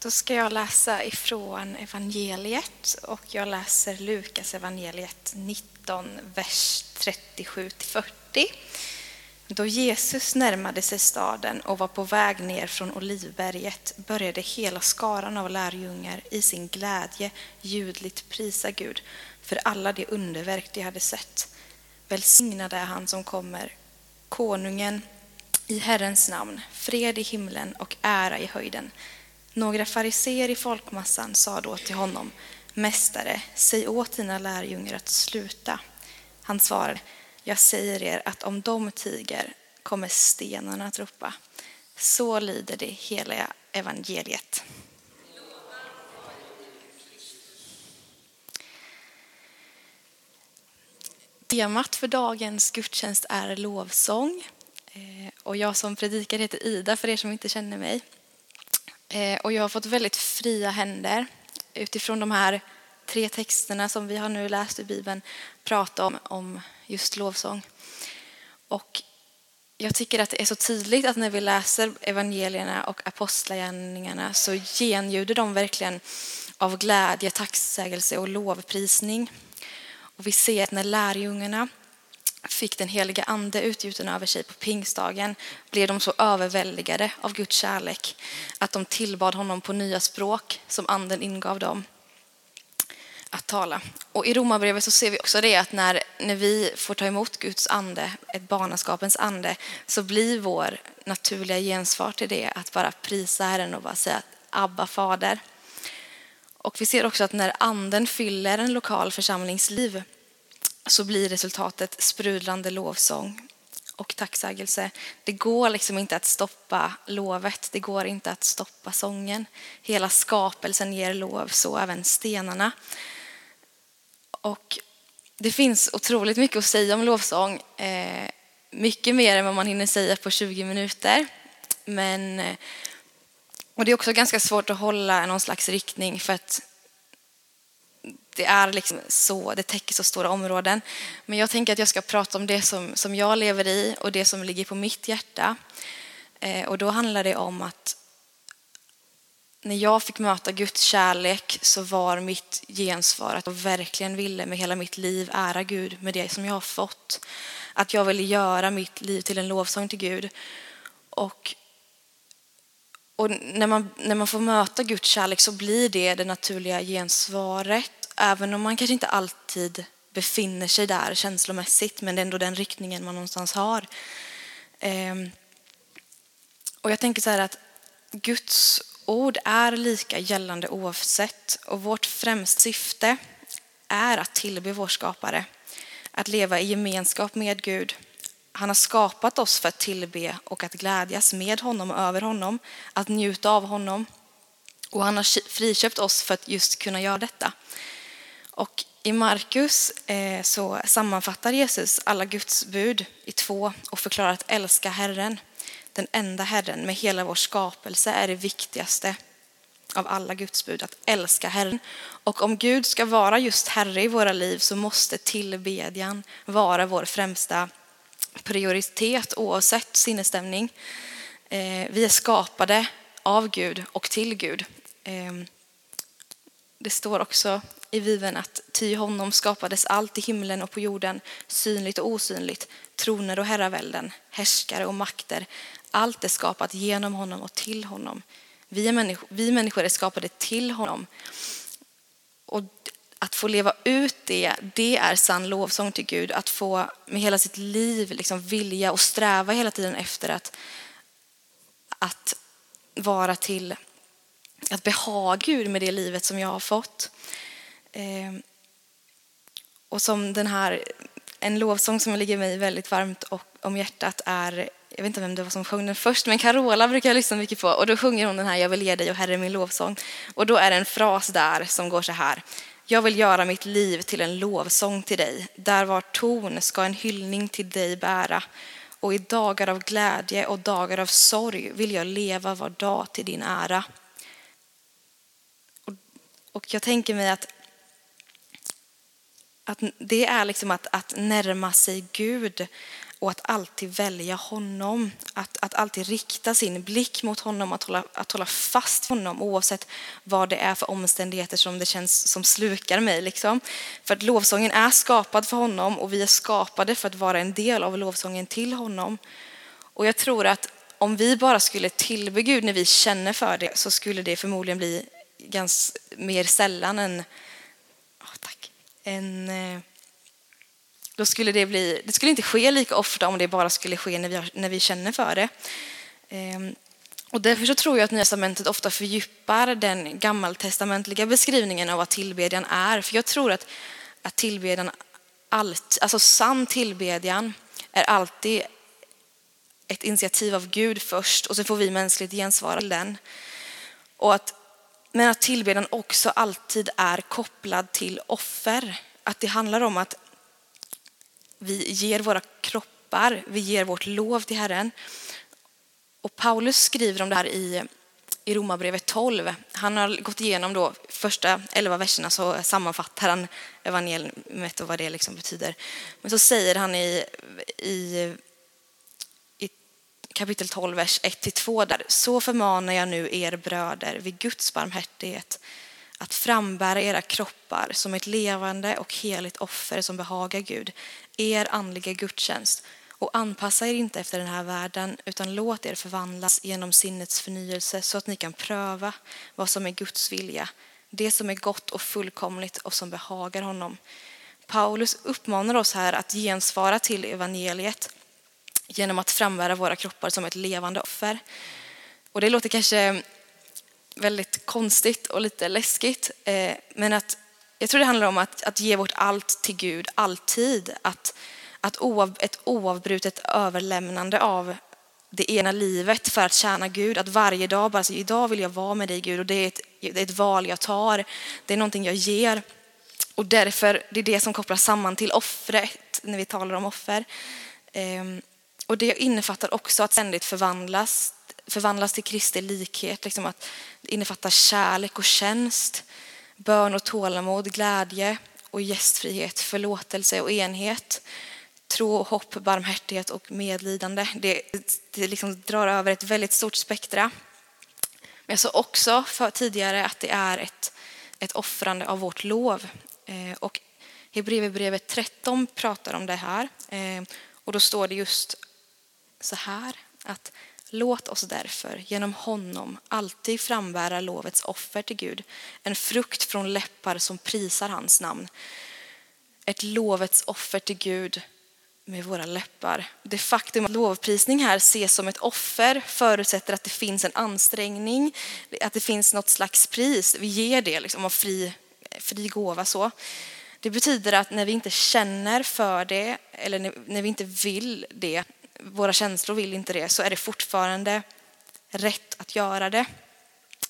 Då ska jag läsa ifrån evangeliet och jag läser Lukas evangeliet 19, vers 37-40. Då Jesus närmade sig staden och var på väg ner från Olivberget började hela skaran av lärjungar i sin glädje ljudligt prisa Gud för alla de underverk de hade sett. Välsignad är han som kommer, konungen i Herrens namn, fred i himlen och ära i höjden. Några fariseer i folkmassan sa då till honom, Mästare, säg åt dina lärjungar att sluta. Han svarade, jag säger er att om de tiger kommer stenarna att ropa. Så lyder det hela evangeliet. Temat för dagens gudstjänst är lovsång. Eh, och jag som predikar heter Ida, för er som inte känner mig. Eh, och jag har fått väldigt fria händer utifrån de här tre texterna som vi har nu läst i Bibeln prata om, om just lovsång. Och jag tycker att det är så tydligt att när vi läser evangelierna och apostlagärningarna så genljuder de verkligen av glädje, tacksägelse och lovprisning. Och vi ser att när lärjungarna fick den heliga ande utgjuten över sig på pingstdagen blev de så överväldigade av Guds kärlek att de tillbad honom på nya språk som anden ingav dem att tala. Och I Romarbrevet så ser vi också det att när, när vi får ta emot Guds ande, ett barnaskapens ande, så blir vår naturliga gensvar till det att bara prisa Herren och bara säga Abba fader. Och vi ser också att när anden fyller en lokal församlingsliv så blir resultatet sprudlande lovsång och tacksägelse. Det går liksom inte att stoppa lovet, det går inte att stoppa sången. Hela skapelsen ger lov, så även stenarna. Och det finns otroligt mycket att säga om lovsång. Eh, mycket mer än vad man hinner säga på 20 minuter. Men, eh, och det är också ganska svårt att hålla någon slags riktning för att det är liksom så, det täcker så stora områden. Men jag tänker att jag ska prata om det som, som jag lever i och det som ligger på mitt hjärta. Eh, och då handlar det om att när jag fick möta Guds kärlek så var mitt gensvar att jag verkligen ville med hela mitt liv ära Gud med det som jag har fått. Att jag ville göra mitt liv till en lovsång till Gud. Och, och när, man, när man får möta Guds kärlek så blir det det naturliga gensvaret. Även om man kanske inte alltid befinner sig där känslomässigt men det är ändå den riktningen man någonstans har. Ehm, och jag tänker så här att Guds ord är lika gällande oavsett och vårt främsta syfte är att tillbe vår skapare, att leva i gemenskap med Gud. Han har skapat oss för att tillbe och att glädjas med honom och över honom, att njuta av honom. Och han har friköpt oss för att just kunna göra detta. Och i Markus eh, så sammanfattar Jesus alla Guds bud i två och förklarar att älska Herren den enda Herren med hela vår skapelse är det viktigaste av alla Guds bud, att älska Herren. Och om Gud ska vara just Herre i våra liv så måste tillbedjan vara vår främsta prioritet oavsett sinnesstämning. Eh, vi är skapade av Gud och till Gud. Ehm, det står också i viven att ty honom skapades allt i himlen och på jorden, synligt och osynligt, troner och herravälden, härskare och makter. Allt är skapat genom honom och till honom. Vi, är människor, vi människor är skapade till honom. Och att få leva ut det, det är sann lovsång till Gud. Att få med hela sitt liv liksom vilja och sträva hela tiden efter att, att vara till, att behaga Gud med det livet som jag har fått. Eh, och som den här, en lovsång som ligger mig väldigt varmt om hjärtat är jag vet inte vem det var som sjöng den först, men Carola brukar jag lyssna mycket på. Och då sjunger hon den här Jag vill ge dig och Herre min lovsång. Och då är det en fras där som går så här. Jag vill göra mitt liv till en lovsång till dig. Där var ton ska en hyllning till dig bära. Och i dagar av glädje och dagar av sorg vill jag leva var dag till din ära. Och jag tänker mig att, att det är liksom att, att närma sig Gud och att alltid välja honom. Att, att alltid rikta sin blick mot honom, att hålla, att hålla fast honom oavsett vad det är för omständigheter som det känns som slukar mig. Liksom. För att lovsången är skapad för honom och vi är skapade för att vara en del av lovsången till honom. Och jag tror att om vi bara skulle tillbe Gud när vi känner för det så skulle det förmodligen bli ganska mer sällan än, en eh, då skulle det bli, det skulle inte ske lika ofta om det bara skulle ske när vi, när vi känner för det. Ehm, och därför så tror jag att Nya testamentet ofta fördjupar den gammaltestamentliga beskrivningen av vad tillbedjan är. För jag tror att, att tillbedjan, allt, alltså sann tillbedjan är alltid ett initiativ av Gud först och så får vi mänskligt gensvara till den. Och att, men att tillbedjan också alltid är kopplad till offer. Att det handlar om att vi ger våra kroppar, vi ger vårt lov till Herren. Och Paulus skriver om det här i, i Romarbrevet 12. Han har gått igenom då första elva verserna så sammanfattar han evangeliet och vad det liksom betyder. Men så säger han i, i, i kapitel 12, vers 1-2 där. Så förmanar jag nu er bröder vid Guds barmhärtighet att frambära era kroppar som ett levande och heligt offer som behagar Gud, er andliga gudstjänst. Och anpassa er inte efter den här världen, utan låt er förvandlas genom sinnets förnyelse så att ni kan pröva vad som är Guds vilja, det som är gott och fullkomligt och som behagar honom. Paulus uppmanar oss här att gensvara till evangeliet genom att frambära våra kroppar som ett levande offer. Och det låter kanske väldigt konstigt och lite läskigt. Eh, men att, jag tror det handlar om att, att ge vårt allt till Gud, alltid. Att, att oav, ett oavbrutet överlämnande av det ena livet för att tjäna Gud. Att varje dag bara säga, idag vill jag vara med dig Gud och det är, ett, det är ett val jag tar. Det är någonting jag ger. Och därför, det är det som kopplas samman till offret när vi talar om offer. Eh, och det innefattar också att ständigt förvandlas förvandlas till Kristi likhet. Liksom att det innefattar kärlek och tjänst, bön och tålamod, glädje och gästfrihet, förlåtelse och enhet, tro, och hopp, barmhärtighet och medlidande. Det, det liksom drar över ett väldigt stort spektra. Men jag sa också för tidigare att det är ett, ett offrande av vårt lov. Eh, och Hebreerbrevet 13 pratar om det här. Eh, och då står det just så här att Låt oss därför genom honom alltid frambära lovets offer till Gud, en frukt från läppar som prisar hans namn. Ett lovets offer till Gud med våra läppar. Det faktum att lovprisning här ses som ett offer förutsätter att det finns en ansträngning, att det finns något slags pris. Vi ger det liksom av fri, fri gåva. Så. Det betyder att när vi inte känner för det eller när vi inte vill det våra känslor vill inte det, så är det fortfarande rätt att göra det.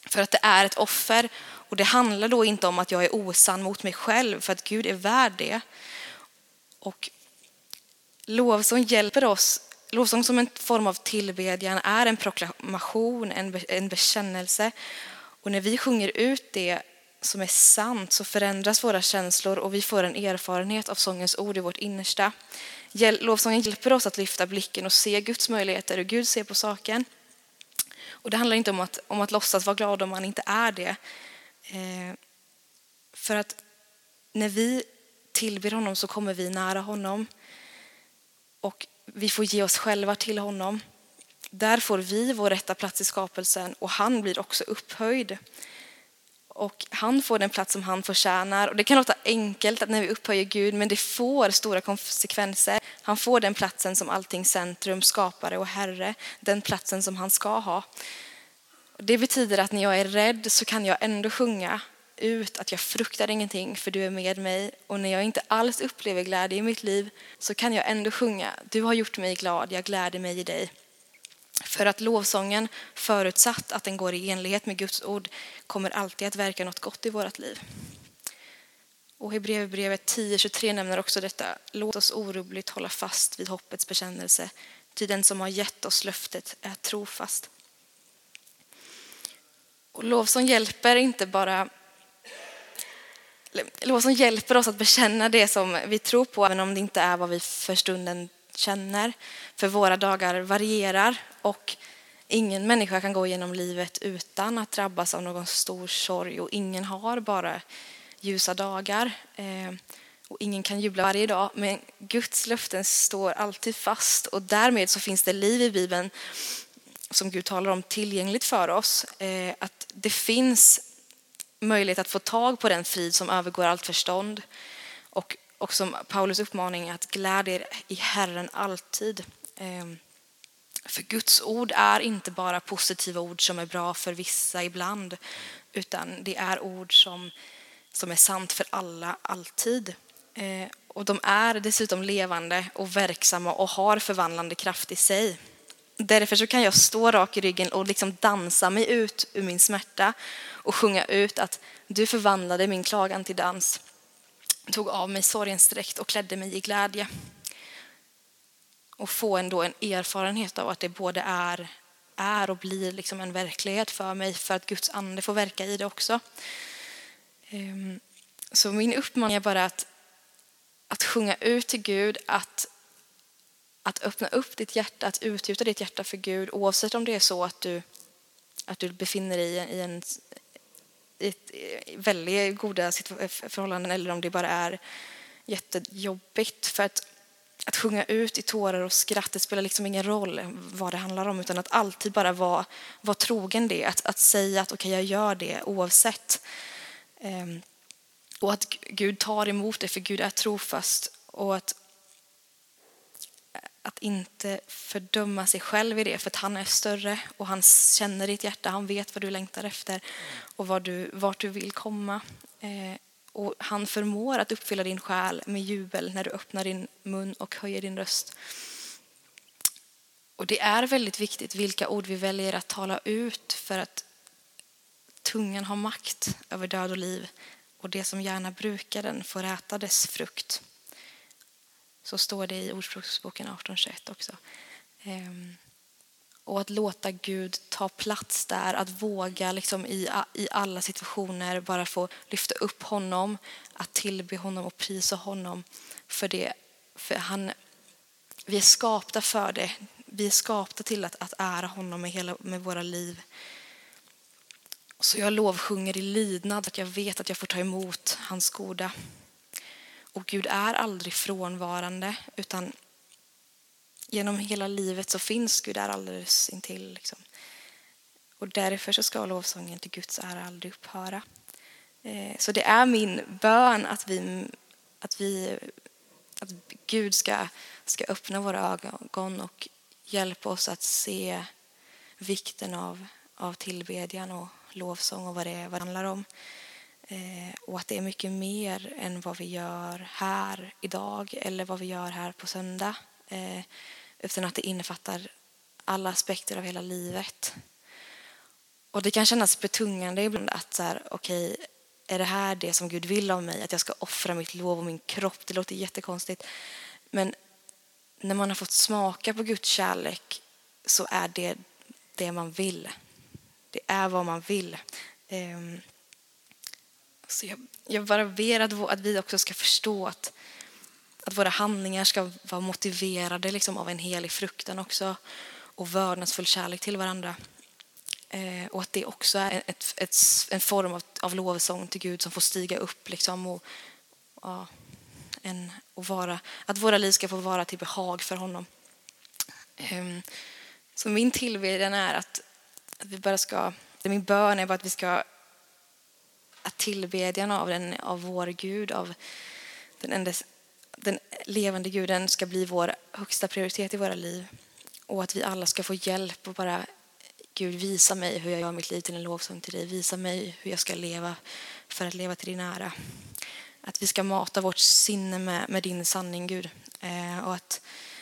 För att det är ett offer. Och det handlar då inte om att jag är osann mot mig själv, för att Gud är värd det. Och lovsång hjälper oss. Lovsång som en form av tillbedjan är en proklamation, en bekännelse. Och när vi sjunger ut det som är sant så förändras våra känslor och vi får en erfarenhet av sångens ord i vårt innersta. Lovsången hjälper oss att lyfta blicken och se Guds möjligheter, hur Gud ser på saken. Och det handlar inte om att, om att låtsas vara glad om man inte är det. Eh, för att när vi tillber honom så kommer vi nära honom. Och vi får ge oss själva till honom. Där får vi vår rätta plats i skapelsen och han blir också upphöjd och han får den plats som han förtjänar. Och det kan låta enkelt att när vi upphöjer Gud, men det får stora konsekvenser. Han får den platsen som alltings centrum, skapare och herre, den platsen som han ska ha. Det betyder att när jag är rädd så kan jag ändå sjunga ut att jag fruktar ingenting för du är med mig. Och när jag inte alls upplever glädje i mitt liv så kan jag ändå sjunga, du har gjort mig glad, jag gläder mig i dig. För att lovsången, förutsatt att den går i enlighet med Guds ord, kommer alltid att verka något gott i vårt liv. Och Hebreerbrevet 10.23 nämner också detta. Låt oss orubbligt hålla fast vid hoppets bekännelse, ty den som har gett oss löftet är trofast. Och lovsång hjälper inte bara Lovsång hjälper oss att bekänna det som vi tror på, även om det inte är vad vi för stunden känner. För våra dagar varierar och ingen människa kan gå genom livet utan att drabbas av någon stor sorg och ingen har bara ljusa dagar. Eh, och ingen kan jubla varje dag, men Guds löften står alltid fast och därmed så finns det liv i Bibeln som Gud talar om tillgängligt för oss. Eh, att det finns möjlighet att få tag på den frid som övergår allt förstånd. Och, och som Paulus uppmaning att glädja er i Herren alltid. Eh, för Guds ord är inte bara positiva ord som är bra för vissa ibland, utan det är ord som, som är sant för alla, alltid. Eh, och de är dessutom levande och verksamma och har förvandlande kraft i sig. Därför så kan jag stå rak i ryggen och liksom dansa mig ut ur min smärta och sjunga ut att du förvandlade min klagan till dans, tog av mig sorgens dräkt och klädde mig i glädje. Och få ändå en erfarenhet av att det både är, är och blir liksom en verklighet för mig för att Guds ande får verka i det också. Ehm, så min uppmaning är bara att, att sjunga ut till Gud, att att öppna upp ditt hjärta, att utgjuta ditt hjärta för Gud oavsett om det är så att du, att du befinner dig i en, i ett väldigt goda förhållanden eller om det bara är jättejobbigt. För att, att sjunga ut i tårar och skratt, det spelar liksom ingen roll vad det handlar om utan att alltid bara vara, vara trogen det. Att, att säga att okej, okay, jag gör det oavsett. Um, och att Gud tar emot det, för Gud är trofast. Och att att inte fördöma sig själv i det, för att han är större och han känner ditt hjärta, han vet vad du längtar efter och vad du, vart du vill komma. Eh, och han förmår att uppfylla din själ med jubel när du öppnar din mun och höjer din röst. Och det är väldigt viktigt vilka ord vi väljer att tala ut för att tungan har makt över död och liv och det som gärna brukar den får äta dess frukt. Så står det i Ordspråksboken 18.21 också. Ehm. Och att låta Gud ta plats där, att våga liksom i, i alla situationer bara få lyfta upp honom, att tillbe honom och prisa honom för det. För han, vi är skapta för det. Vi är skapta till att, att ära honom med, hela, med våra liv. Så jag lovsjunger i lydnad att jag vet att jag får ta emot hans goda. Och Gud är aldrig frånvarande utan genom hela livet så finns Gud där alldeles intill. Liksom. Och därför så ska lovsången till Guds ära aldrig upphöra. Eh, så det är min bön att vi, att vi att Gud ska, ska öppna våra ögon och hjälpa oss att se vikten av, av tillbedjan och lovsång och vad det, vad det handlar om. Eh, och att det är mycket mer än vad vi gör här idag eller vad vi gör här på söndag. Eh, utan att det innefattar alla aspekter av hela livet. Och det kan kännas betungande ibland att så här, okej, okay, är det här det som Gud vill av mig? Att jag ska offra mitt lov och min kropp? Det låter jättekonstigt. Men när man har fått smaka på Guds kärlek så är det det man vill. Det är vad man vill. Ehm, så jag, jag bara ber att, att vi också ska förstå att, att våra handlingar ska vara motiverade liksom av en helig fruktan också och vördnadsfull kärlek till varandra. Eh, och att det också är ett, ett, en form av, av lovsång till Gud som får stiga upp liksom och, ja, en, och vara, att våra liv ska få vara till behag för honom. Eh, så min tillbedjan är att, att vi bara ska, min bön är bara att vi ska att tillbedjan av, den, av vår Gud, av den, enda den levande guden ska bli vår högsta prioritet i våra liv. Och att vi alla ska få hjälp och bara Gud visa mig hur jag gör mitt liv till en lovsång till dig. Visa mig hur jag ska leva för att leva till din ära. Att vi ska mata vårt sinne med, med din sanning Gud. Eh, och att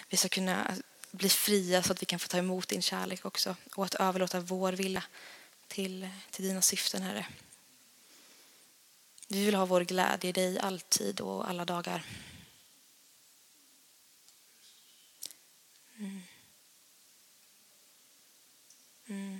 vi ska kunna bli fria så att vi kan få ta emot din kärlek också. Och att överlåta vår vilja till, till dina syften Herre. Vi vill ha vår glädje i dig alltid och alla dagar. mm. Mm.